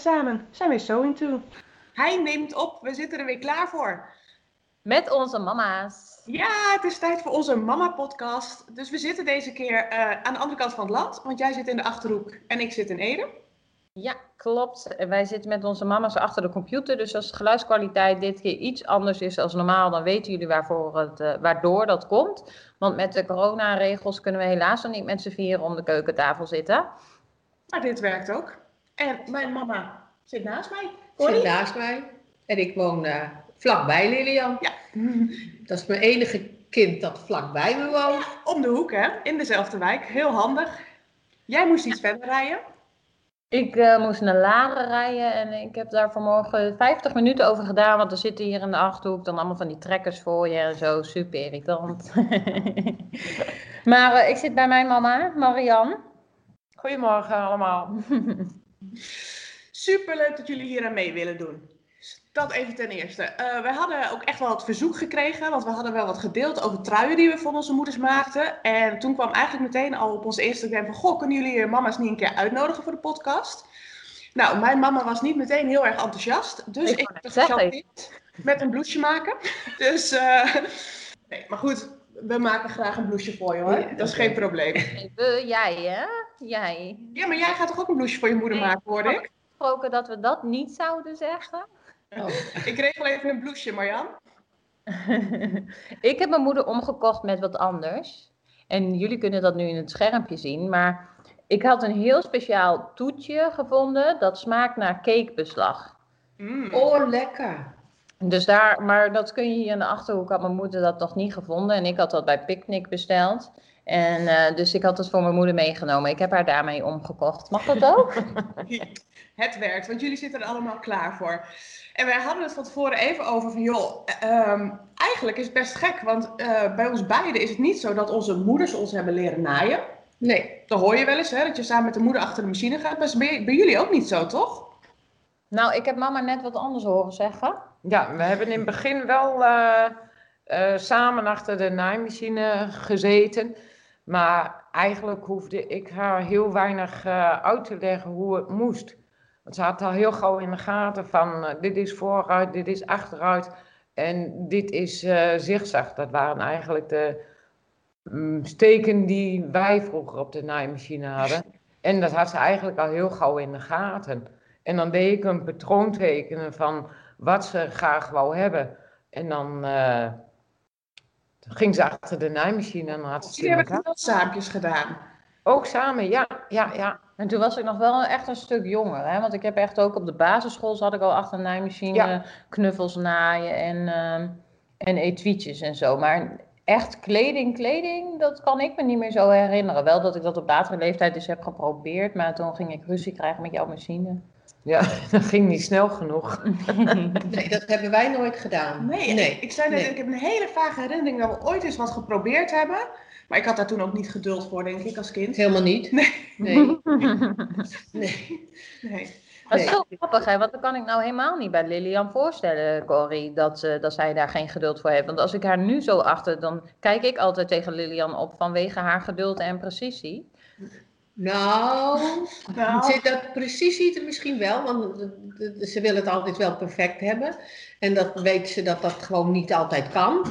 samen zijn we So Into. Hij neemt op, we zitten er weer klaar voor. Met onze mama's. Ja, het is tijd voor onze mama-podcast. Dus we zitten deze keer eh, aan de andere kant van het land, want jij zit in de Achterhoek en ik zit in Ede. Ja, klopt. Wij zitten met onze mama's achter de computer. Dus als de geluidskwaliteit dit keer iets anders is dan normaal, dan weten jullie waarvoor het, eh, waardoor dat komt. Want met de coronaregels kunnen we helaas nog niet met z'n vieren om de keukentafel zitten. Maar dit werkt ook. En mijn mama zit naast mij. zit Connie? naast mij. En ik woon eh, vlakbij Lilian. Ja. Dat is mijn enige kind dat vlakbij me woont. Om de hoek, hè? In dezelfde wijk. Heel handig. Jij moest iets verder rijden. Ik eh, moest naar Laren rijden en ik heb daar vanmorgen 50 minuten over gedaan. Want er zitten hier in de Achterhoek dan allemaal van die trekkers voor je en zo. Super irritant. maar eh, ik zit bij mijn mama, Marianne. Goedemorgen allemaal. Superleuk dat jullie hier aan mee willen doen. Dat even ten eerste. Eh wij hadden ook echt wel het verzoek gekregen, want we hadden wel wat gedeeld over truien die we voor onze moeders maakten. En toen kwam eigenlijk meteen al op onze Instagram van, goh, kunnen jullie je mama's niet een keer uitnodigen voor de podcast? Nou, mijn mama was niet meteen heel erg enthousiast, dus Ik heb het gechanteerd met een blouseje maken. Dus, eh, nee, maar goed, we maken graag een blouseje voor je hoor, Ja, dat is geen probleem. We, jij hè? Jij. Ja, maar jij gaat toch ook een blouseje voor je moeder Nee. maken, hoorde ik? Gesproken dat we dat niet zouden zeggen. Oh. Ik regel even een blouseje, Marjan. ik heb mijn moeder omgekocht met wat anders. En jullie kunnen dat nu in het schermpje zien. Maar ik had een heel speciaal toetje gevonden. Dat smaakt naar cakebeslag. Mm. Oh, lekker. Dus daar, maar dat kun je hier in de achterhoek. Had mijn moeder dat nog niet gevonden. En ik had dat bij Picnic besteld. En eh, dus ik had het voor mijn moeder meegenomen. Ik heb haar daarmee omgekocht. Mag dat ook? Het werkt, want jullie zitten er allemaal klaar voor. En wij hadden het van tevoren even over van, joh, ehm, eigenlijk is het best gek, want eh, bij ons beiden is het niet zo dat onze moeders ons hebben leren naaien. Nee, Dat hoor je wel eens, hè, dat je samen met de moeder achter de machine gaat. Maar is bij, bij jullie ook niet zo, toch? nou, ik heb mama net wat anders horen zeggen. Ja, we hebben in het begin wel eh, eh, samen achter de naaimachine gezeten. Maar eigenlijk hoefde ik haar heel weinig eh, uit te leggen hoe het moest. Want ze had al heel gauw in de gaten van eh, dit is vooruit, dit is achteruit en dit is eh zigzag. Dat waren eigenlijk de mm, steken die wij vroeger op de naaimachine hadden. En dat had ze eigenlijk al heel gauw in de gaten. En dan deed ik een patroon tekenen van wat ze graag wou hebben. En dan eh, ging ze achter de naaimachine en had ze het Jullie hebben saampjes gedaan. Ook samen, ja, ja, ja. En toen was ik nog wel echt een stuk jonger, hè? want ik heb echt ook op de basisschool zat ik al achter een naaimachine Ja. knuffels naaien en, ehm en etuietjes en zo. Maar echt kleding, kleding, dat kan ik me niet meer zo herinneren. Wel dat ik dat op latere leeftijd dus heb geprobeerd, maar toen ging ik ruzie krijgen met jouw machine. Ja, dat ging niet snel genoeg. nee, dat hebben wij nooit gedaan. Nee, nee. Ik, ik zei net, nee. ik heb een hele vage herinnering dat we ooit eens wat geprobeerd hebben. Maar ik had daar toen ook niet geduld voor, denk ik, als kind. Helemaal niet. Nee. Nee, nee. Nee. Dat is zo grappig, hè? want dat kan ik nou helemaal niet bij Lilian voorstellen, Corrie, dat, dat zij daar geen geduld voor heeft. Want als ik haar nu zo achter, dan kijk ik altijd tegen Lilian op vanwege haar geduld en precisie. Nou, Nou, zit dat precisie er misschien wel, want ze wil het altijd wel perfect hebben. En dat weet ze dat dat gewoon niet altijd kan.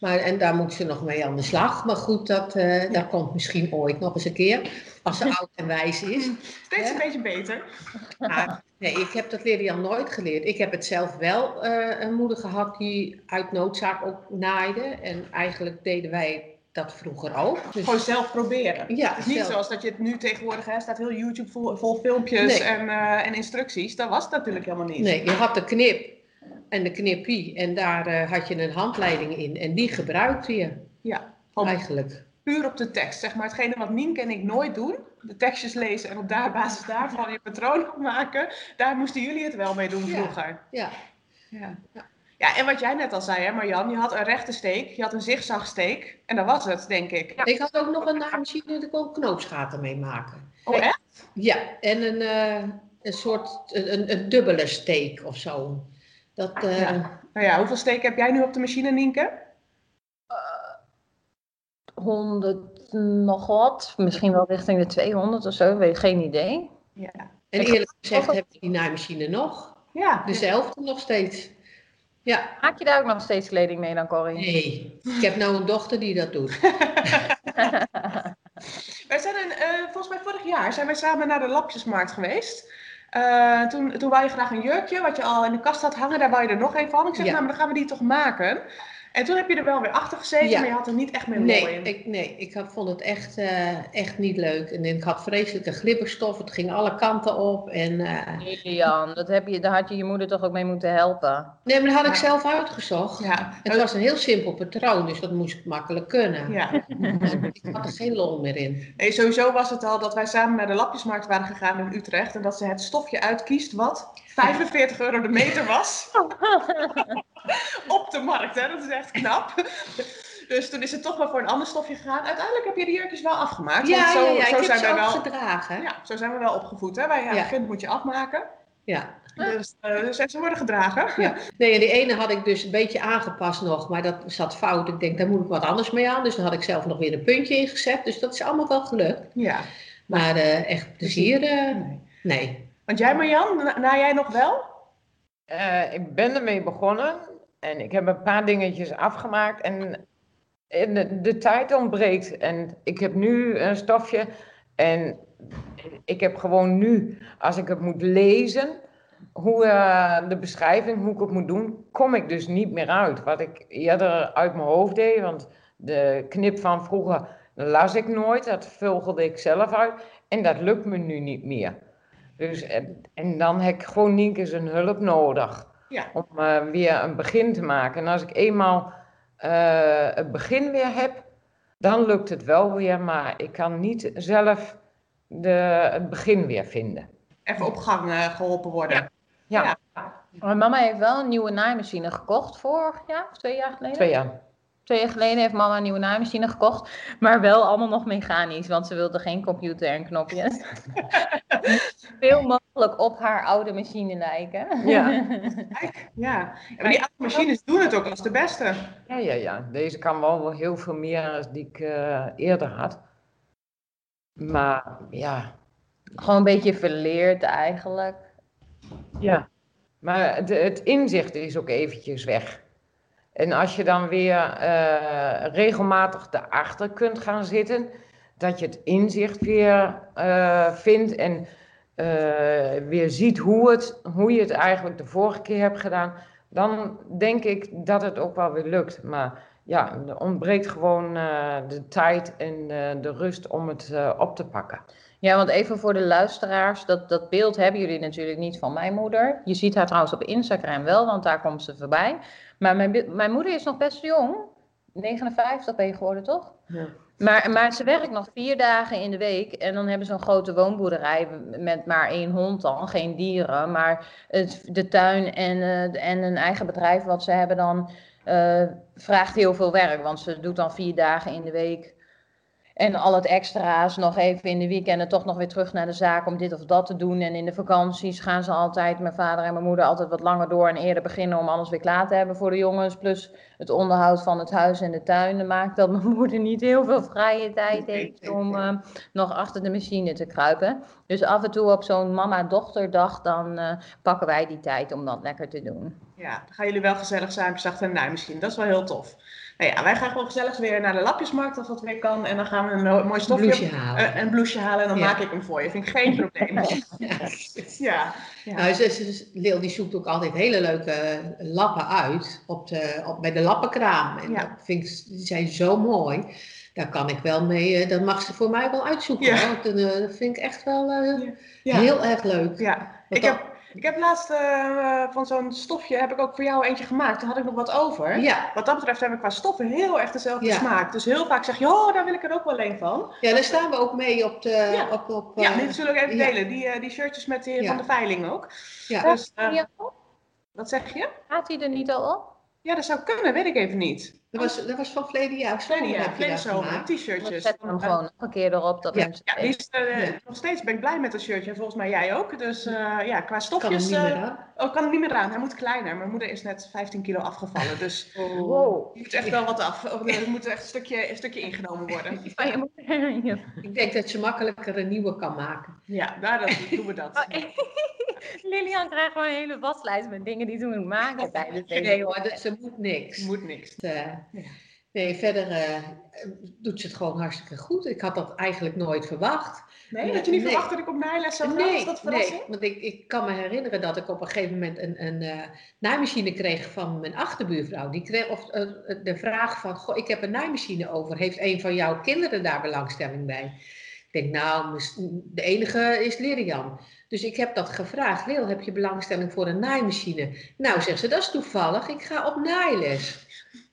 Maar, en daar moet ze nog mee aan de slag. Maar goed, dat, eh, dat komt misschien ooit nog eens een keer. Als ze oud en wijs is. steeds een beetje beter. Maar nee, ik heb dat Lilian nooit geleerd. Ik heb het zelf wel eh, een moeder gehad die uit noodzaak ook naaide. En eigenlijk deden wij dat vroeger ook. Dus, Gewoon zelf proberen. ja, Het is niet zelf. zoals dat je het nu tegenwoordig hebt, staat heel YouTube vol, vol filmpjes Nee. en, eh, en instructies. Dat was het natuurlijk helemaal niet. Nee, je had de knip en de knippie. En daar eh, had je een handleiding in. En die gebruikte je Ja, eigenlijk. puur op de tekst. Zeg maar hetgene wat Nienke en ik nooit doen. De tekstjes lezen en op daar, basis daarvan je patroon maken. Daar moesten jullie het wel mee doen Ja. vroeger. Ja, Ja. Ja, en wat jij net al zei, hè Marjan. Je had een rechte steek, je had een zigzagsteek. En dat was het, denk ik. ik had ook nog een naaimachine, daar kon ik knoopsgaten mee maken. Oh, echt? Ja, en een, eh, een soort, een, een, dubbele steek of zo. Dat, eh, Ja. Nou ja, hoeveel steken heb jij nu op de machine, Nienke? 100 nog wat, misschien wel richting de 200 of zo, weet geen idee. Ja. En eerlijk gezegd heb ik die naaimachine nog. Ja. Dezelfde nog steeds. Ja, Maak je daar ook nog steeds kleding mee dan, Corrie? nee. Ik heb nou een dochter die dat doet. Wij zijn een, eh, volgens mij vorig jaar zijn wij samen naar de lapjesmarkt geweest. Eh, toen, toen wou je graag een jurkje, wat je al in de kast had hangen, daar wou je er nog een van. Ik zeg, Ja. nou, maar dan gaan we die toch maken. En toen heb je er wel weer achter gezeten, Ja. maar je had er niet echt meer Nee, mooi in. ik, nee, ik had, vond het echt, eh, echt niet leuk. En ik had vreselijke glibberstof. Het ging alle kanten op. En, eh, Lilian, dat heb je, daar had je je moeder toch ook mee moeten helpen? nee, maar dat had ik zelf uitgezocht. Ja. Het was een heel simpel patroon, dus dat moest makkelijk kunnen. Ja. Ik had er geen lol meer in. Nee, sowieso was het al dat wij samen naar de lapjesmarkt waren gegaan in Utrecht. En dat ze het stofje uitkiest wat 45 euro de meter was. Op de markt, hè? Dat is echt knap. Dus toen is het toch maar voor een ander stofje gegaan. Uiteindelijk heb je die jurkjes wel afgemaakt. Ja, want zo, ja, ja, zo ik heb zijn ze wij ook wel. gedragen. Ja, zo zijn we wel opgevoed. Hè? Wij, ja, Ja. kind moet je afmaken. Ja. Dus, eh, dus ze worden gedragen. Ja. Nee, en die ene had ik dus een beetje aangepast nog, maar dat zat fout. Ik denk, daar moet ik wat anders mee aan. Dus dan had ik zelf nog weer een puntje ingezet. Dus dat is allemaal wel gelukt. Ja. Maar eh, echt plezier, eh, Nee. nee. Want jij Marjan, na, na jij nog wel? Eh, ik ben ermee begonnen en ik heb een paar dingetjes afgemaakt en, de tijd ontbreekt. En ik heb nu een stofje en ik heb gewoon nu, als ik het moet lezen, hoe eh, de beschrijving, hoe ik het moet doen, kom ik dus niet meer uit. Wat ik eerder uit mijn hoofd deed, want de knip van vroeger las ik nooit, dat vulgelde ik zelf uit en dat lukt me nu niet meer. Dus, en, en dan heb ik gewoon niet eens een hulp nodig Ja. om eh, weer een begin te maken. En als ik eenmaal eh, het begin weer heb, dan lukt het wel weer, maar ik kan niet zelf de, het begin weer vinden. Even op gang eh, geholpen worden. Ja, Ja. Mijn mama heeft wel een nieuwe naaimachine gekocht vorig jaar of twee jaar geleden. twee jaar. Twee jaar geleden heeft mama een nieuwe naaimachine gekocht, maar wel allemaal nog mechanisch, want ze wilde geen computer en knopjes. Veel mogelijk op haar oude machine lijken. Ja. Kijk, ja. En maar die oude machines doen het ook als de beste. Ja, ja, ja. Deze kan wel heel veel meer dan die ik eh, eerder had. Maar ja, Gewoon een beetje verleerd eigenlijk. Ja, maar het, het inzicht is ook eventjes weg. En als je dan weer eh, regelmatig erachter kunt gaan zitten, dat je het inzicht weer eh, vindt en eh, weer ziet hoe, het, hoe je het eigenlijk de vorige keer hebt gedaan, dan denk ik dat het ook wel weer lukt. Maar ja, er ontbreekt gewoon de tijd en de rust om het op te pakken. Ja, want even voor de luisteraars, dat, dat beeld hebben jullie natuurlijk niet van mijn moeder. Je ziet haar trouwens op Instagram wel, want daar komt ze voorbij. Maar mijn, mijn moeder is nog best jong. 59 ben je geworden, toch? Ja. Maar, maar ze werkt nog vier dagen in de week en dan hebben ze een grote woonboerderij met maar één hond dan, geen dieren. Maar het, de tuin en, eh, en een eigen bedrijf wat ze hebben dan eh, vraagt heel veel werk. Want ze doet dan vier dagen in de week en al het extra's nog even in de weekenden toch nog weer terug naar de zaak om dit of dat te doen. En in de vakanties gaan ze altijd, mijn vader en mijn moeder, altijd wat langer door en eerder beginnen om alles weer klaar te hebben voor de jongens. Plus het onderhoud van het huis en de tuin Dat maakt dat mijn moeder niet heel veel vrije tijd heeft om eh, nog achter de machine te kruipen. Dus af en toe op zo'n mama-dochterdag, dan eh, pakken wij die tijd om dat lekker te doen. Ja, dan gaan jullie wel gezellig zijn achter een naaimachine. Dat is wel heel tof. Nou ja, wij gaan gewoon gezellig weer naar de lapjesmarkt als dat weer kan. En dan gaan we een mo- mooi stofje halen. eh, een blouseje halen en dan Ja. maak ik hem voor je. Vind ik geen probleem. ja. ja. Nou, ze, ze- Leel die zoekt ook altijd hele leuke lappen uit op de, op, bij de lappenkraam. En dat vind ik, die zijn zo mooi. Daar kan ik wel mee, eh, dat mag ze voor mij wel uitzoeken. Eh, dat vind ik echt wel heel erg leuk. Ja, ik dan- heb, ik heb laatst eh, van zo'n stofje heb ik ook voor jou eentje gemaakt. Toen had ik nog wat over. Ja, Wat dat betreft hebben we qua stoffen heel erg dezelfde Ja. smaak. Dus heel vaak zeg je, oh, daar wil ik er ook wel een van. ja, daar staan we ook mee op de... Ja. Op, op, Ja, eh, die zullen we even ja. delen. Die, eh, die shirtjes met die, Ja. van de veiling ook. ja. Dus, wat zeg je? Gaat hij er niet al op? Ja, dat zou kunnen, weet ik even niet. Dat was, dat was van verleden jaar. Verleden jaar, je verleden zomer, t-shirtjes. Zet hem gewoon nog een keer erop. Dat Ja. mensen Ja, die is, eh, Ja. nog steeds ben ik blij met dat shirtje. En volgens mij jij ook. Dus eh, ja, qua Kan hem stofjes... niet eh, meer aan. oh, kan er niet meer aan. Hij moet kleiner. Mijn moeder is net 15 kilo afgevallen. Dus Wow. er moet echt wel wat af. Of Er moet echt een stukje, een stukje ingenomen worden. Je. Ik denk dat ze makkelijker een nieuwe kan maken. Ja, daar dat, doen we dat. Oh, Lilian krijgt gewoon een hele waslijst met dingen die ze moet maken tijdens deze. Nee hoor, dat, ze moet niks. Moet niks. Eh, Ja. Nee, verder eh, doet ze het gewoon hartstikke goed. Ik had dat eigenlijk nooit verwacht. Nee, dat je niet Nee. verwacht dat ik op naailes zou gaan? Nee, dat nee, want ik, ik kan me herinneren dat ik op een gegeven moment een, een eh, naaimachine kreeg van mijn achterbuurvrouw. Die kreeg of, eh, de vraag van, goh, ik heb een naaimachine over. Heeft een van jouw kinderen daar belangstelling bij? Ik denk, nou, de enige is Lirian. Dus ik heb dat gevraagd. Lil, heb je belangstelling voor een naaimachine? Nou, zegt ze, dat is toevallig. Ik ga op naailes.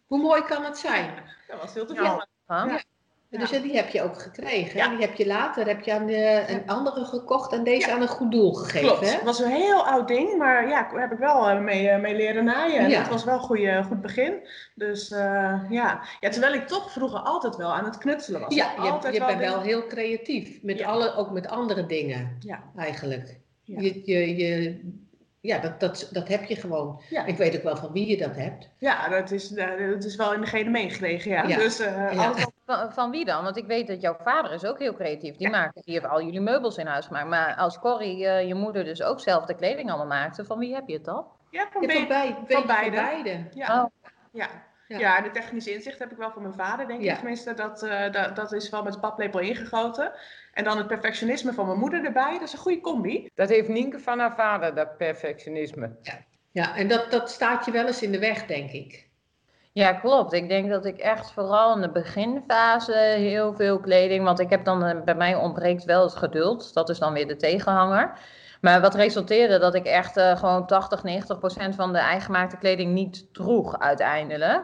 Hoe mooi kan het zijn? Dat was heel toevallig. Ja. Ja. Dus die heb je ook gekregen. Ja. Die heb je later heb je aan een andere gekocht en deze Ja. aan een goed doel gegeven. Klopt. Hè? Het was een heel oud ding, maar ja, daar heb ik wel eh, mee, eh, mee leren naaien. En dat was wel een goede, goed begin. Dus eh, ja. ja, terwijl ik toch vroeger altijd wel aan het knutselen was. Ja, je, altijd je bent wel heel creatief. Met Ja. alle, ook met andere dingen Ja. eigenlijk. Ja. Je, je, je, ja, dat, dat, dat heb je gewoon. Ja. Ik weet ook wel van wie je dat hebt. Ja, dat is, eh, dat is wel in degene meegekregen, ja. Ja. Dus eh, Ja. Van, van wie dan? Want ik weet dat jouw vader is ook heel creatief. Die, maakt, die heeft al jullie meubels in huis gemaakt. Maar als Corrie, eh, je moeder, dus ook zelf de kleding allemaal maakte, van wie heb je het dan? ja, van Ja, be- van, bij, beetje van beide. beide. Ja. Oh. Ja. Ja. Ja. de technische inzicht heb ik wel van mijn vader, denk Ja. ik. Tenminste, dat, eh, dat, dat is wel met de paplepel ingegoten. En dan het perfectionisme van mijn moeder erbij. Dat is een goede combi. Dat heeft Nienke van haar vader, dat perfectionisme. Ja, en dat, dat staat je wel eens in de weg, denk ik. Ja, klopt. Ik denk dat ik echt vooral in de beginfase heel veel kleding, want ik heb dan, eh, bij mij ontbreekt wel het geduld. Dat is dan weer de tegenhanger. Maar wat resulteerde dat ik echt eh, gewoon 80, 90 procent van de eingemaakte kleding niet droeg uiteindelijk.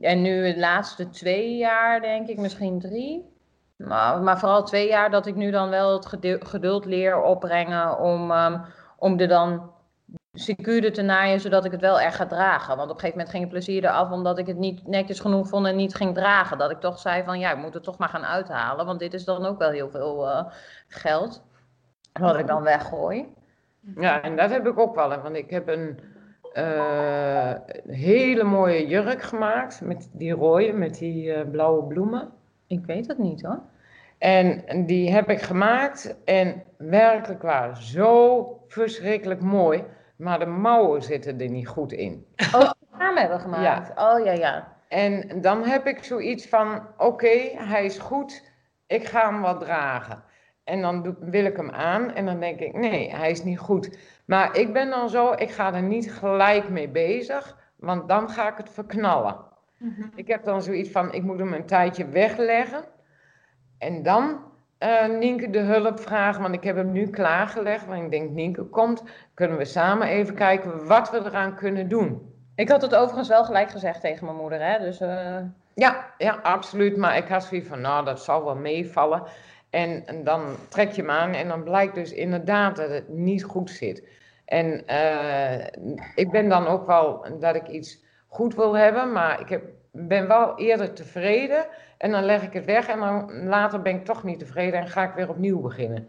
En nu de laatste twee jaar, denk ik, misschien drie. Maar, maar vooral twee jaar dat ik nu dan wel het geduld leer opbrengen om, ehm, om er dan secuurder te naaien, zodat ik het wel echt ga dragen. Want op een gegeven moment ging het plezier eraf, omdat ik het niet netjes genoeg vond en niet ging dragen. Dat ik toch zei van, ja, ik moet het toch maar gaan uithalen, want dit is dan ook wel heel veel eh, geld. Wat ik dan weggooi. Ja, en dat heb ik ook wel. Want ik heb een eh, hele mooie jurk gemaakt. Met die rode, met die eh, blauwe bloemen. Ik weet het niet hoor. En die heb ik gemaakt. En werkelijk waar, zo verschrikkelijk mooi. Maar de mouwen zitten er niet goed in. Oh, samen hebben gemaakt. Oh ja, ja. En dan heb ik zoiets van: oké, hij is goed, ik ga hem wat dragen. En dan doe- wil ik hem aan en dan denk ik: nee, hij is niet goed. Maar ik ben dan zo, ik ga er niet gelijk mee bezig, want dan ga ik het verknallen. Ik heb dan zoiets van: ik moet hem een tijdje wegleggen. En dan eh Nienke de hulp vragen, want ik heb hem nu klaargelegd. Want ik denk: Nienke komt, kunnen we samen even kijken wat we eraan kunnen doen. Ik had het overigens wel gelijk gezegd tegen mijn moeder, hè. Dus eh, Ja, ja, absoluut. Maar ik had zoiets van, nou, dat zal wel meevallen. En, en dan trek je hem aan en dan blijkt dus inderdaad dat het niet goed zit. En eh, ik ben dan ook wel dat ik iets goed wil hebben, maar ik heb, ben wel eerder tevreden. En dan leg ik het weg en dan later ben ik toch niet tevreden en ga ik weer opnieuw beginnen.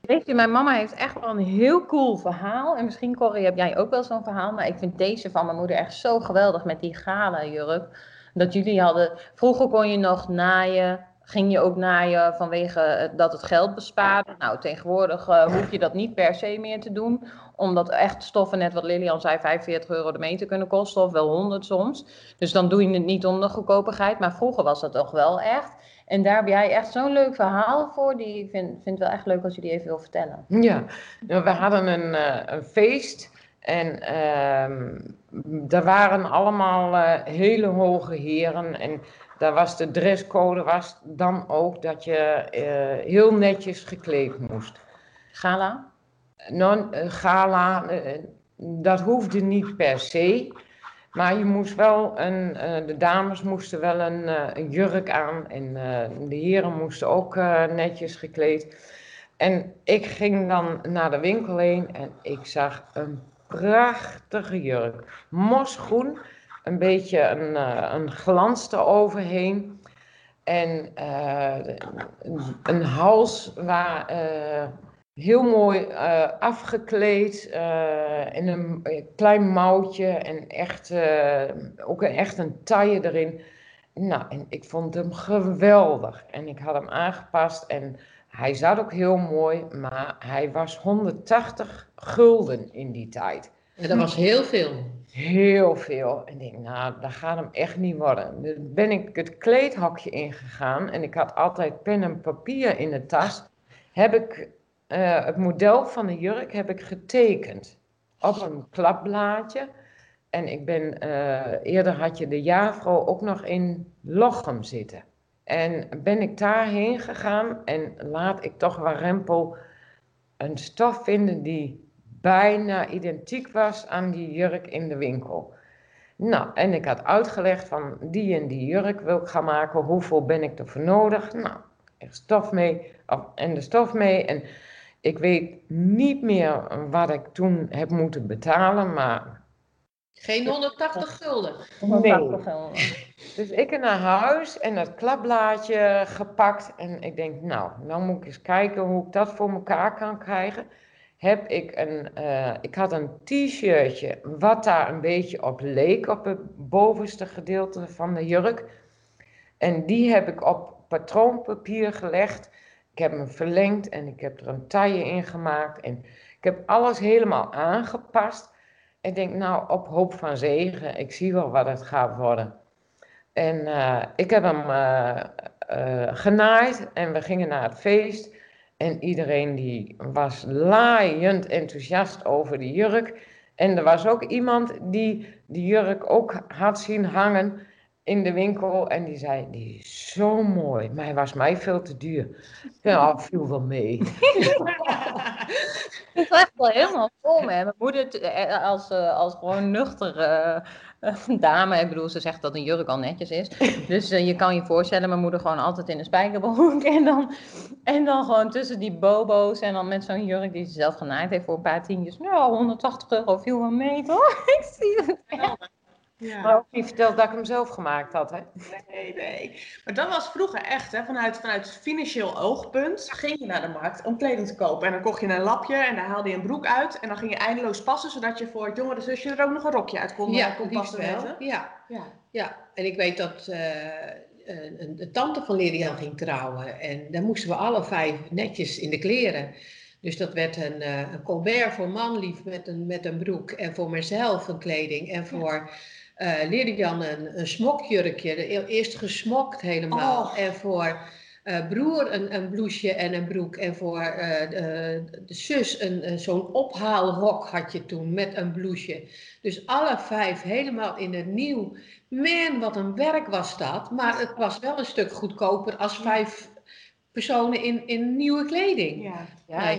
Weet je, mijn mama heeft echt wel een heel cool verhaal. En misschien, Corrie, heb jij ook wel zo'n verhaal. Maar ik vind deze van mijn moeder echt zo geweldig met die gala jurk. Dat jullie hadden... Vroeger kon je nog naaien. Ging je ook naaien vanwege eh, dat het geld bespaarde. Nou, tegenwoordig eh, hoef je dat niet per se meer te doen. Omdat echt stoffen, net wat Lilian zei, 45 euro de meter kunnen kosten. Of wel 100 soms. Dus dan doe je het niet om de goedkopigheid. Maar vroeger was dat toch wel echt. En daar heb jij echt zo'n leuk verhaal voor. Die ik vind, vind wel echt leuk als je die even wil vertellen. Ja, nou, we hadden een, eh, een feest en ehm er waren allemaal hele hoge heren en daar was de dresscode was dan ook dat je eh, heel netjes gekleed moest. Gala? Non, eh, gala, eh, dat hoefde niet per se, maar je moest wel een, de dames moesten wel een, een jurk aan en de heren moesten ook netjes gekleed. En ik ging dan naar de winkel heen en ik zag een prachtige jurk. Mosgroen, een beetje een, eh, een glans eroverheen. En eh, een, een hals waar eh, heel mooi afgekleed in een klein mouwtje en echt, ook een, echt een taille erin. Nou, en ik vond hem geweldig. En ik had hem aangepast en hij zat ook heel mooi, maar hij was 180 gulden in die tijd. En dat was heel veel. Heel veel. En ik denk, nou, dat gaat hem echt niet worden. Dus ben ik het kleedhokje ingegaan en ik had altijd pen en papier in de tas. Heb ik eh, het model van de jurk heb ik getekend op een klapblaadje. En ik ben, eh, eerder had je de jaarvrouw ook nog in Lochem zitten. En ben ik daarheen gegaan en laat ik toch warempel een stof vinden die bijna identiek was aan die jurk in de winkel. Nou, en ik had uitgelegd van die en die jurk wil ik gaan maken, hoeveel ben ik ervoor nodig? Nou, er stof mee of, en de stof mee en ik weet niet meer wat ik toen heb moeten betalen, maar Geen 180 gulden. Nee. Dus ik naar huis en dat klapblaadje gepakt. En ik denk, nou, nou moet ik eens kijken hoe ik dat voor elkaar kan krijgen. Heb ik een, eh, ik had een t-shirtje wat daar een beetje op leek, op het bovenste gedeelte van de jurk. En die heb ik op patroonpapier gelegd. Ik heb hem verlengd en ik heb er een taille in gemaakt. En ik heb alles helemaal aangepast. Ik denk, nou, op hoop van zegen, ik zie wel wat het gaat worden. En eh, ik heb hem eh, genaaid en we gingen naar het feest. En iedereen die was laaiend enthousiast over die jurk. En er was ook iemand die die jurk ook had zien hangen in de winkel. En die zei, die is zo mooi, maar hij was mij veel te duur. Ja, viel wel mee. Het is echt wel helemaal vol, hè. Mijn moeder, eh, als, eh, als gewoon nuchtere eh, dame, ik bedoel, ze zegt dat een jurk al netjes is. Dus eh, je kan je voorstellen, mijn moeder gewoon altijd in een spijkerbroek. En dan, en dan gewoon tussen die bobo's en dan met zo'n jurk die ze zelf genaaid heeft voor een paar tientjes. Nou, 180 euro viel wel mee, toch? ik zie het. Ja. Maar ook niet verteld dat ik hem zelf gemaakt had, hè? Nee, nee. Maar dat was vroeger echt, hè, vanuit, vanuit financieel oogpunt ging je naar de markt om kleding te kopen. En dan kocht je een lapje en dan haalde je een broek uit. En dan ging je eindeloos passen, zodat je voor het jongere zusje er ook nog een rokje uit kon, Ja, kon liefst passen. Ja, Ja. ja. En ik weet dat eh, een, tante van Lilian ging trouwen. En daar moesten we alle vijf netjes in de kleren. Dus dat werd een, eh, een colbert voor manlief met een, met een broek. En voor mezelf een kleding. En voor eh Lilian een, een smokjurkje. Eerst gesmokt helemaal. Oh. En voor eh, broer een, een blouseje en een broek. En voor eh, de, de zus een, een, zo'n ophaalrok had je toen met een blouseje. Dus alle vijf helemaal in het nieuw. Man, wat een werk was dat. Maar het was wel een stuk goedkoper als vijf personen in, in nieuwe kleding. Ja.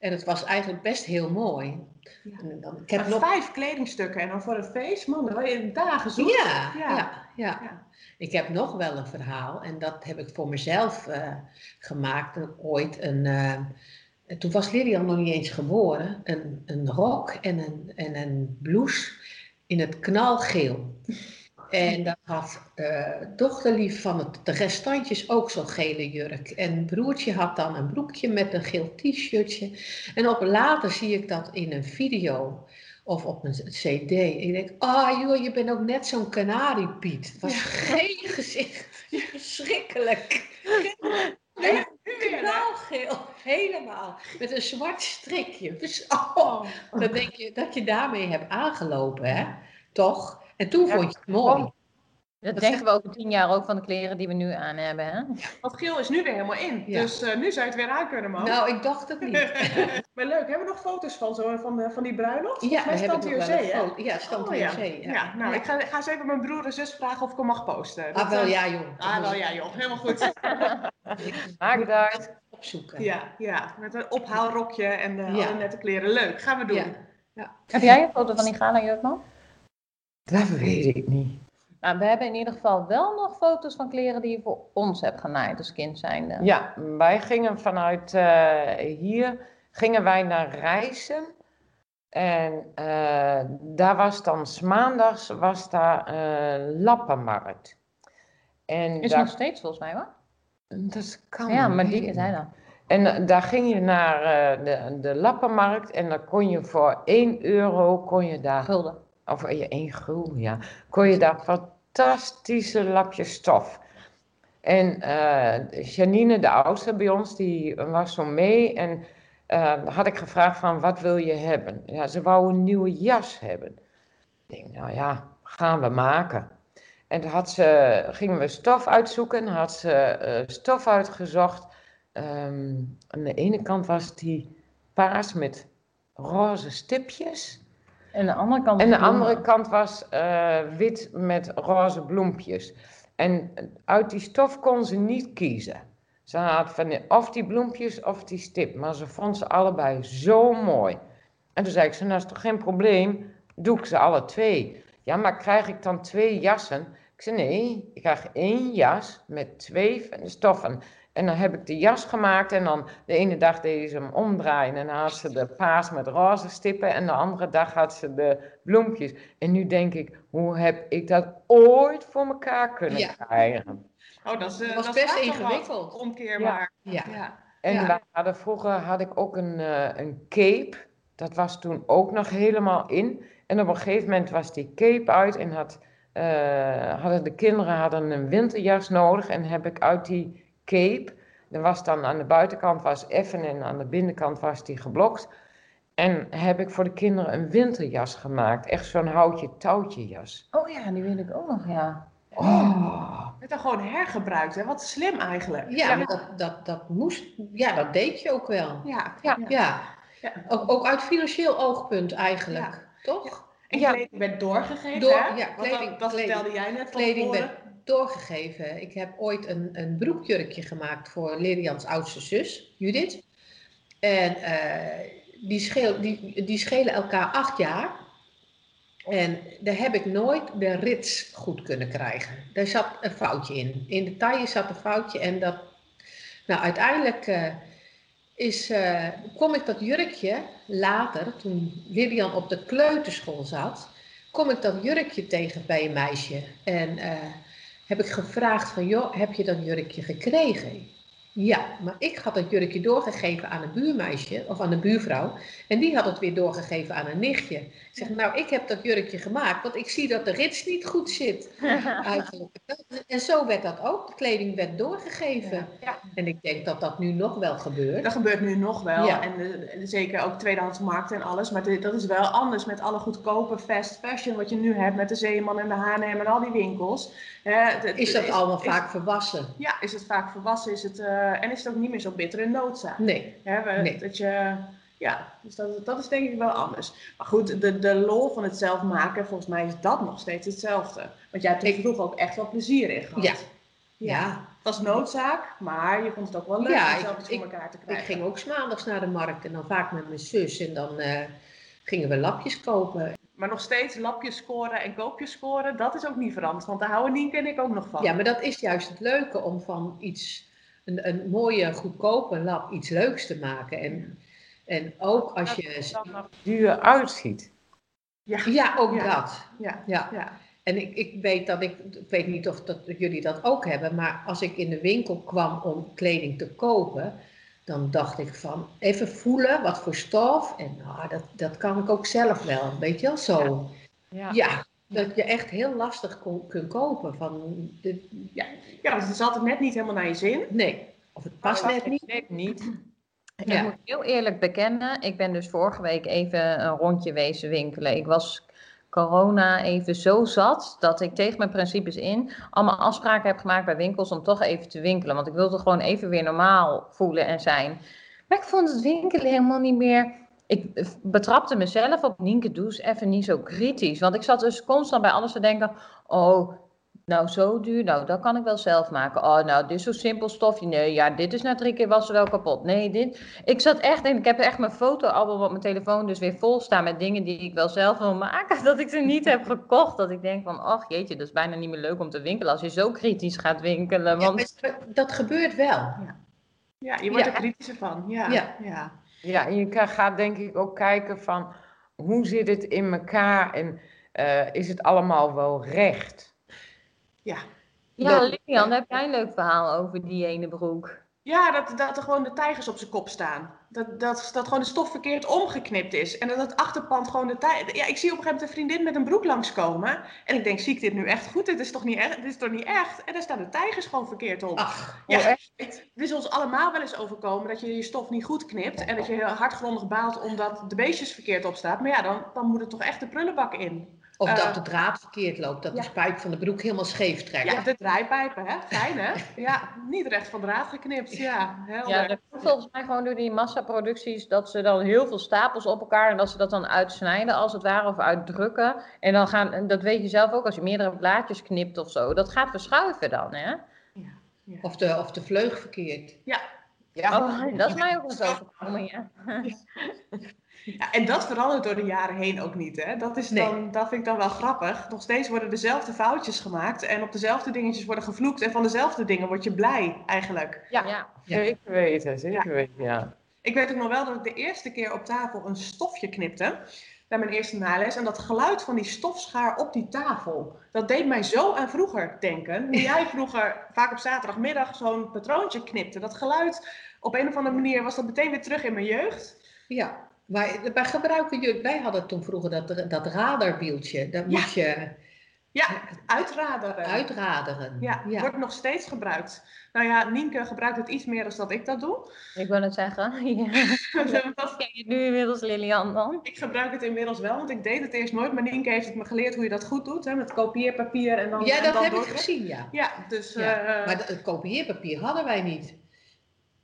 En het was eigenlijk best heel mooi. Ja. Dan, ik heb nog... vijf kledingstukken en dan voor een feest, man, dan wil je dagen zoeken. Ja, Ja. ja. Ik heb nog wel een verhaal en dat heb ik voor mezelf eh, gemaakt. En ooit een, eh, en toen was Lilian nog niet eens geboren. Een, een rok en een, en een blouse in het knalgeel. En dat had eh dochterlief van het, de restantjes ook zo'n gele jurk. En broertje had dan een broekje met een geel t-shirtje. En op later zie ik dat in een video of op een cd. En ik denk, ah joh, je bent ook net zo'n kanariepiet. Het was geen gezicht. Verschrikkelijk. Nee? Knalgeel, helemaal. Met een zwart strikje. Dus, oh, dan denk je dat je daarmee hebt aangelopen, hè? Toch? En toen Ja, vond je het mooi. Dat Dat denken we over tien jaar ook van de kleren die we nu aan hebben, hè? Want geel is nu weer helemaal in. Ja. Dus eh, nu zou je het weer aan kunnen, man. Nou, ik dacht het niet. maar leuk, hebben we nog foto's van, zo, van, de, van die bruiloft? Ja, we stand wel IOC, een hè? foto. Ja, stand Oh, ja. Ja. Ja, nou, ik ga, ga eens even mijn broer en zus vragen of ik hem mag posten. Ah, wel eh, ja, joh. Ah, wel ja, joh. Helemaal goed. Maakt het uit. Opzoeken. ja, ja, met een ophaalrokje en Ja. alle nette kleren. Leuk, gaan we doen. Ja. Heb jij een foto van die gala jurkman? Dat weet ik niet. Nou, we hebben in ieder geval wel nog foto's van kleren die je voor ons hebt genaaid als kind zijnde. Ja, wij gingen vanuit eh, hier gingen wij naar Rijssen. En eh, daar was dan, 's maandags was daar eh lappenmarkt. En Is daar, nog steeds volgens mij hoor. dat kan Ja, maar die zei dat. En daar ging je naar eh, de, de lappenmarkt en dan kon je voor 1 euro, kon je daar, Gulden. Of eh, 1 gulden, ja, kon je daar fantastische lapjes stof. En eh, Janine, de oudste bij ons, die was zo mee en eh, had ik gevraagd van, wat wil je hebben? Ja, ze wou een nieuwe jas hebben. Ik denk, nou ja, gaan we maken. En toen had ze, gingen we stof uitzoeken, had ze eh, stof uitgezocht. Ehm, aan de ene kant was die paars met roze stipjes. En de andere kant. En de andere kant was eh, wit met roze bloempjes. En uit die stof kon ze niet kiezen. Ze had van of die bloempjes of die stip. Maar ze vond ze allebei zo mooi. En toen zei ik, ze, nou is toch geen probleem, doe ik ze alle twee. Ja, maar krijg ik dan twee jassen? Ik zei, nee, ik krijg één jas met twee van de stoffen. En dan heb ik de jas gemaakt en dan de ene dag deed ze hem omdraaien. En dan had ze de paars met roze stippen en de andere dag had ze de bloempjes. En nu denk ik, hoe heb ik dat ooit voor elkaar kunnen Ja. krijgen? Oh, dat is, Dat was dat best ingewikkeld. Omkeerbaar. Ja. Ja. En Ja. we hadden, vroeger had ik ook een, eh, een cape. Dat was toen ook nog helemaal in. En op een gegeven moment was die cape uit en had, eh, hadden de kinderen hadden een winterjas nodig. En heb ik uit die cape, er was dan aan de buitenkant was effen en aan de binnenkant was die geblokt. En heb ik voor de kinderen een winterjas gemaakt. Echt zo'n houtje touwtje jas. Oh ja, die wil ik ook nog, ja. Oh. Het dan gewoon hergebruikt, hè? Wat slim eigenlijk. Ja, dat, dat, dat moest, ja, dat deed je ook wel. Ja. Ja. Ja, Ja. Ook, ook uit financieel oogpunt eigenlijk, toch? En Ja. kleding werd doorgegeven, Door- hè? ja, kleding- dat, dat kleding- vertelde jij net van Kleding werd doorgegeven. Ik heb ooit een, een broekjurkje gemaakt voor Lilians oudste zus, Judith. En eh, die, scheel, die, die schelen elkaar acht jaar. En daar heb ik nooit de rits goed kunnen krijgen. Daar zat een foutje in. In de taille zat een foutje en dat... Nou, uiteindelijk eh, is, eh, kom ik dat jurkje later, toen Lilian op de kleuterschool zat, kom ik dat jurkje tegen bij een meisje. En heb ik gevraagd van, joh, heb je dat jurkje gekregen? Ja, maar ik had dat jurkje doorgegeven aan een buurmeisje of aan een buurvrouw. En die had het weer doorgegeven aan een nichtje. Ik zeg, nou, ik heb dat jurkje gemaakt, want ik zie dat de rits niet goed zit. Eigenlijk. En zo werd dat ook. De kleding werd doorgegeven. Ja. En ik denk dat dat nu nog wel gebeurt. Dat gebeurt nu nog wel. Ja. En eh, zeker ook tweedehandsmarkten en alles. Maar dat is wel anders met alle goedkope fast fashion wat je nu hebt met de Zeeman en de H&M en al die winkels. Is dat allemaal is- vaak volwassen? Ja, is het vaak volwassen is het, eh, en is het ook niet meer zo bittere noodzaak. Nee. Hè, we- Nee. dat je, ja, dus dat, dat is denk ik wel anders. Maar goed, de, de lol van het zelf maken, volgens mij is dat nog steeds hetzelfde. Want jij hebt er Ik- vroeger ook echt wel plezier in gehad. Ja. Ja. Ja. Het was noodzaak, maar je vond het ook wel leuk Ja, om ik- zelf iets ik- voor elkaar te Ik krijgen. ging ook maandags naar de markt en dan vaak met mijn zus. En dan eh, gingen we lapjes kopen. Maar nog steeds lapjes scoren en koopjes scoren, dat is ook niet veranderd. Want daar houden Nienke en ik ook nog van. Ja, maar dat is juist het leuke om van iets, een, een mooie, goedkope lap, iets leuks te maken. En, en ook als Dat je. het dan nog duur uitziet. Ja. Ja, ook Ja. dat. Ja. Ja. Ja. En ik, ik weet dat ik, ik weet niet of dat jullie dat ook hebben, maar als ik in de winkel kwam om kleding te kopen, dan dacht ik van even voelen wat voor stof. En nou, dat, dat kan ik ook zelf wel, weet je wel, zo. Ja. Ja, dat je echt heel lastig kon, kunt kopen. Van, de, ja, want het is altijd net niet helemaal naar je zin. nee, of het past net niet. Net niet. Ik Ja. moet heel eerlijk bekennen, ik ben dus vorige week even een rondje wezen winkelen. Ik was corona even zo zat dat ik tegen mijn principes in allemaal afspraken heb gemaakt bij winkels om toch even te winkelen. Want ik wilde gewoon even weer normaal voelen en zijn. Maar ik vond het winkelen helemaal niet meer. Ik betrapte mezelf op Nienke Does even niet zo kritisch. Want ik zat dus constant bij alles te denken: oh, nou zo duur, nou dat kan ik wel zelf maken. Oh, nou dit is zo simpel stofje. Nee, ja, dit is na drie keer was wel kapot. Nee, dit. Ik zat echt en ik heb echt mijn fotoalbum op mijn telefoon dus weer vol staan met dingen die ik wel zelf wil maken. Dat ik ze niet heb gekocht. Dat ik denk van, ach jeetje, dat is bijna niet meer leuk om te winkelen als je zo kritisch gaat winkelen. Ja, Want maar dat gebeurt wel. Ja, je wordt Ja. er kritischer van. Ja. Ja. Ja. En je gaat denk ik ook kijken van hoe zit het in elkaar en eh, is het allemaal wel recht? Ja, Ja. Lilian, heb jij een leuk verhaal over die ene broek? Ja, dat, dat er gewoon de tijgers op zijn kop staan. Dat, dat, dat gewoon de stof verkeerd omgeknipt is. En dat het achterpand gewoon de tijger... Ja, ik zie op een gegeven moment een vriendin met een broek langskomen. En ik denk, zie ik dit nu echt goed? Dit is toch niet echt? Dit is toch niet echt? En daar staan de tijgers gewoon verkeerd op. Ach, ja, oh, echt? het is ons allemaal wel eens overkomen dat je je stof niet goed knipt. En dat je heel hardgrondig baalt omdat de beestjes verkeerd op staat. Maar ja, dan, dan moet het toch echt de prullenbak in. Of Eh, dat de draad verkeerd loopt, dat ja. de spijp van de broek helemaal scheef trekt. Ja, de draaipijpen, hè? Fijn, hè? Ja, niet recht van draad geknipt. Ja, helder. Ja, dat volgens mij gewoon door die massaproducties dat ze dan heel veel stapels op elkaar en dat ze dat dan uitsnijden als het ware of uitdrukken. En dan gaan, en dat weet je zelf ook als je meerdere blaadjes knipt of zo, dat gaat verschuiven dan, hè? Of, de, of de vleug verkeerd. Ja, Oh, dat is mij ook eens overkomen, ja. Ja, en dat verandert door de jaren heen ook niet. Hè? Dat, is Nee. dan, dat vind ik dan wel grappig. Nog steeds worden dezelfde foutjes gemaakt en op dezelfde dingetjes worden gevloekt. En van dezelfde dingen word je blij eigenlijk. ja, Ja. Ja. zeker weten, zeker weten, ja. Ik weet ook nog wel dat ik de eerste keer op tafel een stofje knipte. Bij mijn eerste nales. En dat geluid van die stofschaar op die tafel. Dat deed mij zo aan vroeger denken. Hoe jij vroeger vaak op zaterdagmiddag zo'n patroontje knipte. Dat geluid, op een of andere manier was dat meteen weer terug in mijn jeugd. Ja, wij, wij gebruiken jullie, wij hadden toen vroeger dat, dat radarwieltje. Dat Ja. moest je Ja, uitraderen. uitraderen. Ja, ja. wordt nog steeds gebruikt. Nou ja, Nienke gebruikt het iets meer dan dat ik dat doe. Ik wil het zeggen. Ja. Dat- Ken je nu inmiddels Lilian dan? ik gebruik het inmiddels wel, want ik deed het eerst nooit. Maar Nienke heeft het me geleerd hoe je dat goed doet, hè, met kopieerpapier en dan Ja, en dat dan heb ik gezien, ja. Ja, dus... Ja, eh, Maar het kopieerpapier hadden wij niet.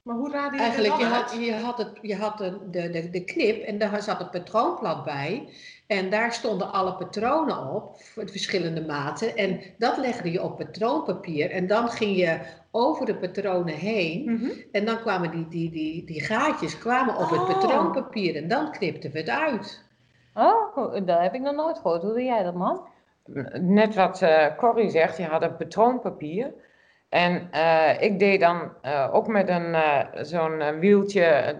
Maar hoe raad je Eigenlijk, het je had, je had, het, je had de, de, de, de knip en daar zat een patroonblad bij. En daar stonden alle patronen op, voor verschillende maten. En dat legde je op patroonpapier. En dan ging je over de patronen heen. Mhm. En dan kwamen die, die, die, die gaatjes kwamen op het Oh. patroonpapier. En dan knipten we het uit. Oh, dat heb ik nog nooit gehoord. Hoe doe jij dat, man? Net wat eh Corrie zegt, je had een patroonpapier. En eh, ik deed dan eh, ook met een, eh, zo'n wieltje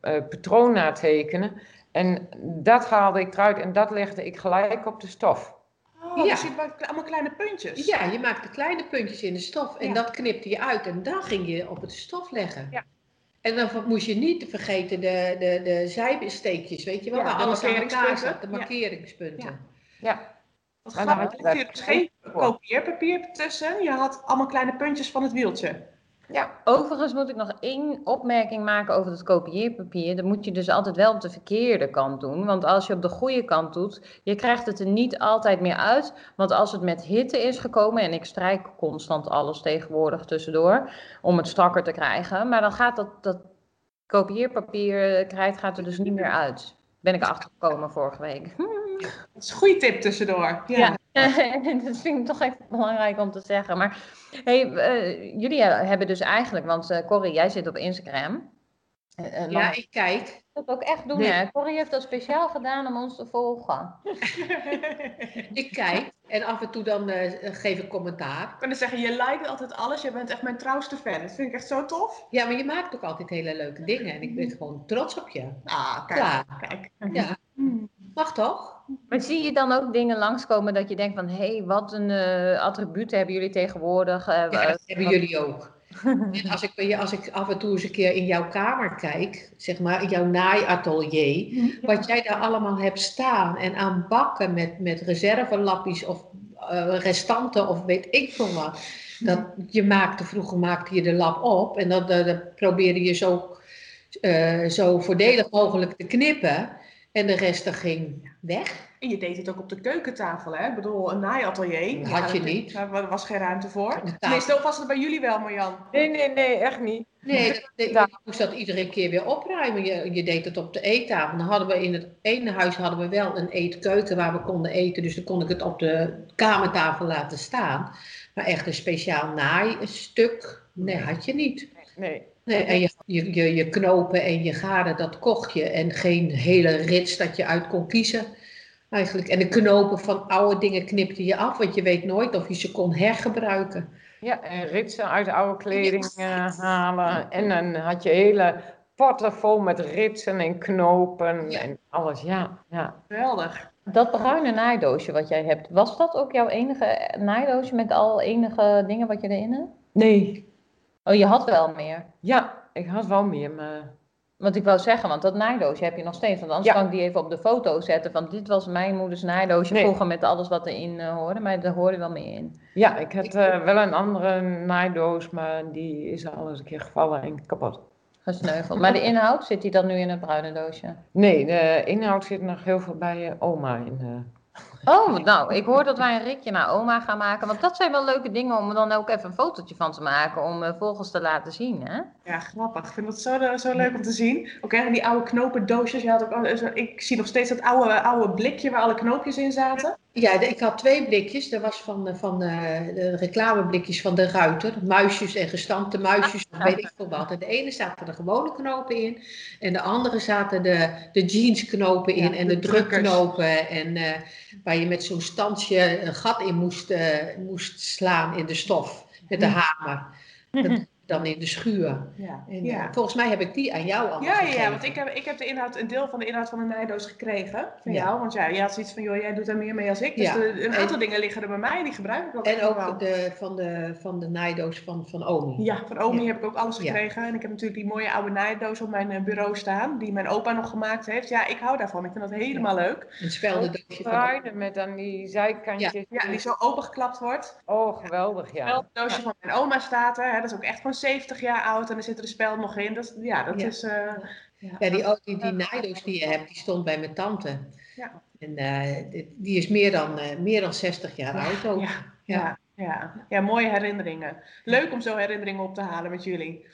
patroon natekenen. En dat haalde ik eruit en dat legde ik gelijk op de stof. Oh, Ja. dus je maakt allemaal kleine puntjes. Ja, je maakte kleine puntjes in de stof. En Ja. dat knipte je uit. En dan ging je op het stof leggen. Ja. En dan moest je niet vergeten de, de, de zijsteekjes, weet je wel, Ja, waar de alles aan elkaar zat. De markeringspunten. Ja, Wat grappig. je Je daar dus geen kopieerpapier tussen. Je had allemaal kleine puntjes van het wieltje. ja, Overigens moet ik nog één opmerking maken over het kopieerpapier. Dat moet je dus altijd wel op de verkeerde kant doen. Want als je op de goede kant doet, je krijgt het er niet altijd meer uit. Want als het met hitte is gekomen, en ik strijk constant alles tegenwoordig tussendoor, om het strakker te krijgen. Maar dan gaat dat, dat kopieerpapier eh, krijt gaat er dus niet meer uit. Ben ik achtergekomen vorige week. Dat is een goede tip tussendoor. Ja. Ja, dat vind ik toch even belangrijk om te zeggen. Maar hey, eh, jullie hebben dus eigenlijk, want eh Corrie, jij zit op Instagram. Eh, Ja, ik kijk. dat ook echt doen, Nee. hè? Corrie heeft dat speciaal gedaan om ons te volgen. Ik kijk. En af en toe dan eh, geef ik commentaar. Ik kan dus zeggen, je liked altijd alles. Je bent echt mijn trouwste fan. Dat vind ik echt zo tof. Ja, maar je maakt ook altijd hele leuke dingen. En ik ben gewoon trots op je. Ah, kijk. Klaar. kijk. Ja, mag toch? Maar zie je dan ook dingen langskomen dat je denkt van... hé, hey, wat een eh attributen hebben jullie tegenwoordig? eh, Ja, wa- dat hebben jullie ook. En als ik, als ik af en toe eens een keer in jouw kamer kijk, zeg maar, in jouw naaiatelier, wat jij daar allemaal hebt staan en aan bakken met, met reservelappies of eh, restanten of weet ik veel wat. Dat, je maakte, vroeger maakte je de lap op en dan probeerde je zo, eh, zo voordelig mogelijk te knippen en de rest er ging weg. En je deed het ook op de keukentafel, hè? Ik bedoel, een naaiatelier. Dat had je dat- niet. Daar was geen ruimte voor. tafel. Tenminste, of was het bij jullie wel, Marjan? nee, nee, nee, echt niet. Nee, dat, dat- je moest dat iedere keer weer opruimen. Je, je deed het op de eettafel. Dan hadden we in het ene huis hadden we wel een eetkeuken waar we konden eten. Dus dan kon ik het op de kamertafel laten staan. Maar echt een speciaal naaistuk, nee, had je niet. Nee. Nee, en je, je, je, je knopen en je garen, dat kocht je. En geen hele rits dat je uit kon kiezen. Eigenlijk. En de knopen van oude dingen knipte je af. Want je weet nooit of je ze kon hergebruiken. Ja, en ritsen uit oude kleding eh, halen. En dan had je hele potten vol met ritsen en knopen Ja. en alles. Ja, ja. Geweldig. Dat bruine naaidoosje wat jij hebt, was dat ook jouw enige naaidoosje met al enige dingen wat je erin hebt? Nee, Oh, je had wel meer. ja, ik had wel meer, maar... Want ik wou zeggen, want dat naaidoosje heb je nog steeds. Want anders Ja. kan ik die even op de foto zetten. Van dit was mijn moeders naaidoosje Nee. vroeger met alles wat erin eh, hoorde. Maar daar hoorde wel meer in. Ja, ik had eh, wel een andere naaidoos, maar die is al eens een keer gevallen en kapot. Gesneuveld. Maar de inhoud, zit die dan nu in het bruine doosje? Nee, de inhoud zit nog heel veel bij eh, oma in. eh. Oh, nou, ik hoor dat wij een ritje naar oma gaan maken. Want dat zijn wel leuke dingen om er dan ook even een fotootje van te maken. Om eh, volgers te laten zien, hè? Ja, grappig. Ik vind het zo, eh, zo leuk om te zien. Ook echt die oude knopendoosjes. Je had ook, al- zo- ik zie nog steeds dat oude, oude blikje waar alle knoopjes in zaten. Ja, ik had twee blikjes. Dat was van, eh, van eh, de reclameblikjes van de Ruiter. Muisjes en gestampte muisjes, of weet ik veel wat. En de ene zaten de gewone knopen in. En de andere zaten de, de jeansknopen in. Ja, en de drukknopen. En eh, waar je met zo'n standje een gat in moest, eh, moest slaan in de stof. Met de hamer. Dat dan in de schuur. Ja, En, ja. eh, volgens mij heb ik die aan jou al Ja, ja, gegeven. ja, want ik heb, ik heb de inhoud, een deel van de inhoud van de naaidoos gekregen van Ja. jou. Want ja, jij had zoiets van, joh, jij doet daar meer mee als ik. Dus Ja. de- een En- aantal dingen liggen er bij mij en die gebruik ik ook En ook de, van, de, van de naaidoos van, van Omi. Ja, van Omi Ja. heb ik ook alles Ja. gekregen. En ik heb natuurlijk die mooie oude naaidoos op mijn eh, bureau staan, die mijn opa nog gemaakt heeft. Ja, ik hou daarvan. Ik vind dat helemaal leuk. Een speldendoosje van met dan die zijkantjes. Ja, die zo opengeklapt wordt. Oh, geweldig, ja. Het doosje van mijn oma staat er. Hè, dat is ook echt gewoon 70 jaar oud en er zit er de speld nog in. Dus ja, dat Ja. is... eh, Ja, die, oh, die, die naaidoos die je hebt, die stond bij mijn tante. Ja. En eh, die, is meer dan, eh, meer dan 60 jaar oud ook. ja, ja, ja. ja, mooie herinneringen. Leuk om zo herinneringen op te halen met jullie.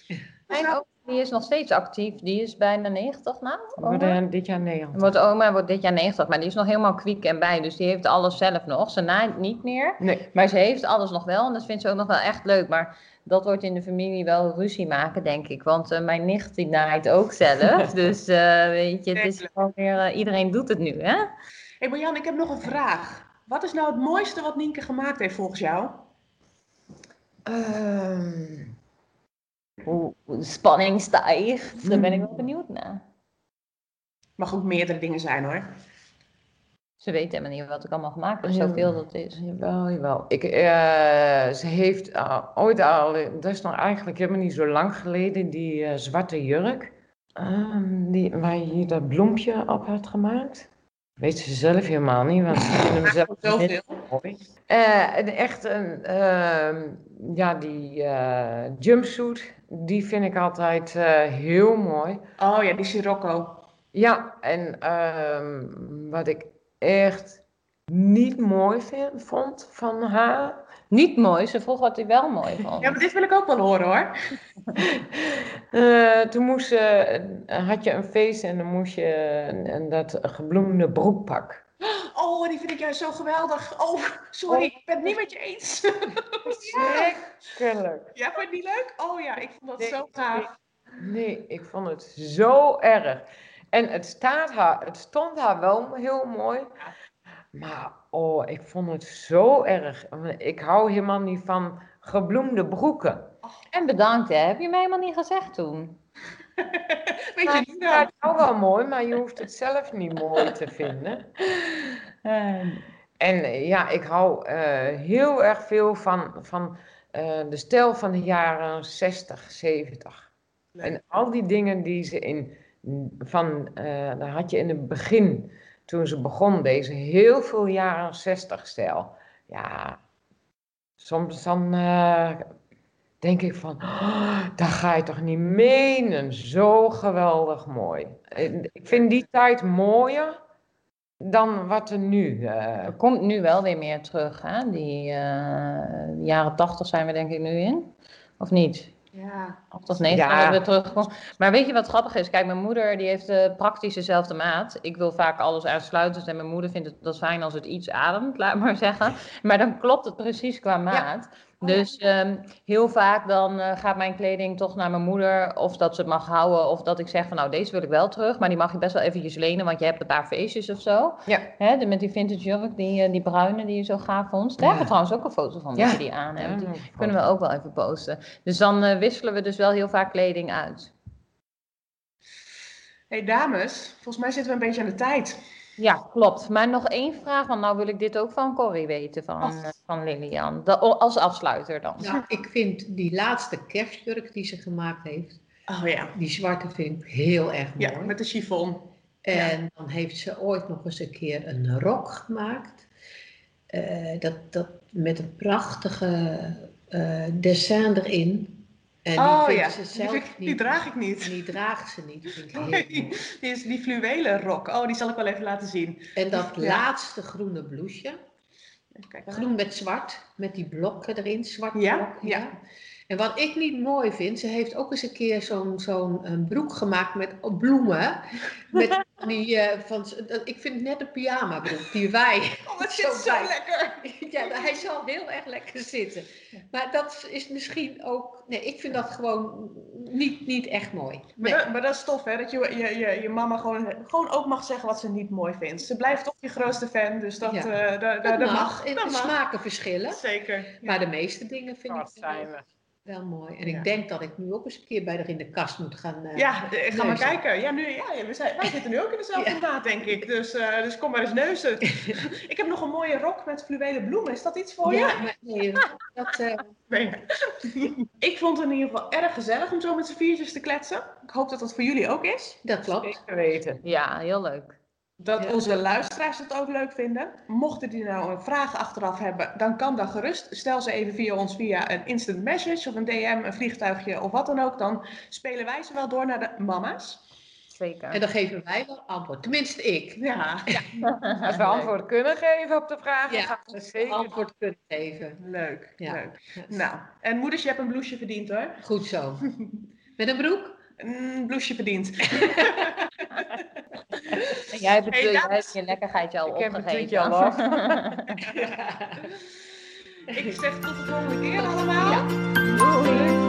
Mijn oma die is nog steeds actief. Die is bijna 90 nou. We worden dit jaar Nederland. Wordt oma wordt dit jaar 90, maar die is nog helemaal kwiek en bij. Dus die heeft alles zelf nog. Ze naait niet meer. Nee, Maar ze heeft alles nog wel en dat vindt ze ook nog wel echt leuk. Maar dat wordt in de familie wel ruzie maken, denk ik. Want eh, mijn nicht die naait ook zelf. dus eh, weet je, het is gewoon weer... eh, iedereen doet het nu, hè? hey Marjan, ik heb nog een vraag. Wat is nou het mooiste wat Nienke gemaakt heeft volgens jou? Ehm, Hoe hoe de spanning stijgt. Daar ben ik wel benieuwd naar. Mag ook meerdere dingen zijn hoor. Ze weet helemaal niet wat ik allemaal gemaakt heb, zoveel dat is. jawel, jawel. Ik, eh, ze heeft eh, ooit al, dat is nog eigenlijk helemaal niet zo lang geleden, die eh, zwarte jurk. ehm, die, waar je hier dat bloempje op had gemaakt. Weet ze zelf helemaal niet, want ze vinden hem zelf. Eh, en echt een, ehm, ja, die jumpsuit, die vind ik altijd heel mooi. Oh ja, die Sirocco. Ja, en ehm, wat ik echt niet mooi vind, vond van haar. Niet mooi, ze vroeg wat hij wel mooi vond. Ja, maar dit wil ik ook wel horen hoor. Eh, toen moest ze, had je een feest en dan moest je een- dat gebloemde broekpak. Oh, die vind ik juist zo geweldig. Oh, sorry, ik ben het niet met je eens. Schrikkelijk. Ja, vond je het niet leuk? Oh ja, ik vond dat Nee, zo gaaf. Nee, ik vond het zo erg. En het, staat haar, het stond haar wel heel mooi. Maar oh, ik vond het zo erg. Ik hou helemaal niet van gebloemde broeken. En bedankt, hè. Heb je mij helemaal niet gezegd toen? Weet je niet het is wel mooi, maar je hoeft het zelf niet mooi te vinden. En eh, ja, ik hou eh, heel erg veel van, van eh, de stijl van de jaren 60, 70. En al die dingen die ze in, van, eh daar had je in het begin, toen ze begon, deze heel veel jaren 60 stijl. Ja, soms dan eh, denk ik van, oh, dat ga je toch niet menen, zo geweldig mooi. Ik vind die tijd mooier dan wat er nu... eh, Er komt nu wel weer meer terug, hè. Die jaren tachtig zijn we denk ik nu in. Of niet? Ja. 80, 90 Ja. dat we terugkomen. Maar weet je wat grappig is? Kijk, mijn moeder die heeft eh, praktisch dezelfde maat. Ik wil vaak alles uitsluiten en mijn moeder vindt het dat fijn als het iets ademt, laat maar zeggen. Maar dan klopt het precies qua maat. Ja. Dus ehm, heel vaak dan eh, gaat mijn kleding toch naar mijn moeder. Of dat ze het mag houden. Of dat ik zeg van nou deze wil ik wel terug. Maar die mag je best wel eventjes lenen. Want je hebt een paar feestjes of zo. Ja. Hè, de- met die vintage jurk. Die, eh, die bruine die je zo gaaf vond. Daar hebben we Ja. trouwens ook een foto van. Ja. Dat je die aan hebt. Die ja, kunnen we ook wel even posten. Dus dan eh, wisselen we dus wel heel vaak kleding uit. hey, dames, volgens mij zitten we een beetje aan de tijd. Ja, klopt. Maar nog één vraag, want nou wil ik dit ook van Corrie weten, van, Oh. eh, van Lilian. De- als afsluiter dan. Nou, ik vind die laatste kerstjurk die ze gemaakt heeft, Oh ja. die zwarte vind ik heel erg mooi. Ja, met de chiffon. En dan heeft ze ooit nog eens een keer een rok gemaakt. Eh, dat, dat met een prachtige eh, dessin erin. En oh die ja, ze die, zelf vind ik- die niet. draag ik niet. Die draagt ze niet. Vind ik heel Nee, mooi. die is die fluwelen rok. Oh, die zal ik wel even laten zien. En dat Ja. laatste groene blouseje. Groen met zwart, met die blokken erin, zwart Ja, blok. ja. En wat ik niet mooi vind, ze heeft ook eens een keer zo'n zo'n een broek gemaakt met bloemen. Met die, eh, van, ik vind het net een pyjama broek, die wij. Oh, dat Zo zit zo lekker. Ja, hij zal heel erg lekker zitten. Maar dat is misschien ook, nee, ik vind dat gewoon niet, niet echt mooi. Maar, dat, maar dat is tof, hè? Dat je, je, je, je mama gewoon, gewoon ook mag zeggen wat ze niet mooi vindt. Ze blijft toch je grootste fan, dus dat, Ja. eh, da- da- Dat dat mag. En Dat de mag. smaken verschillen. Zeker. Maar de meeste dingen vind ik zijn we. Wel mooi. En Ja. ik denk dat ik nu ook eens een keer bij haar in de kast moet gaan. eh, Ja, eh, ga maar neuzen. kijken. Ja, nu, ja, we zijn, wij zitten nu ook in dezelfde Ja. maat, denk ik. Dus, eh, dus kom maar eens neuzen. ik heb nog een mooie rok met fluwelen bloemen. Is dat iets voor je? Ja, maar nee, dat, eh, Nee. ik vond het in ieder geval erg gezellig om zo met z'n viertjes te kletsen. Ik hoop dat dat voor jullie ook is. dat klopt. Zeker weten. Ja, heel leuk. Dat Ja. onze luisteraars het ook leuk vinden. Mochten die nou een vraag achteraf hebben, dan kan dat gerust. Stel ze even via ons via een instant message of een DM, een vliegtuigje of wat dan ook. Dan spelen wij ze wel door naar de mama's. Zeker. En dan geven wij wel antwoord. Tenminste, ik. Ja, Als we antwoord kunnen geven op de vragen, Ja, gaan we zeker antwoord kunnen geven. leuk. Ja. leuk. Nou, en moeders, je hebt een blouseje verdiend hoor. Goed zo. Met een broek? Een blouseje verdiend. En jij hebt, het, Hey, jij dames. hebt je lekkerheidje al Ik heb al af. Ik zeg tot de volgende keer allemaal. Doei.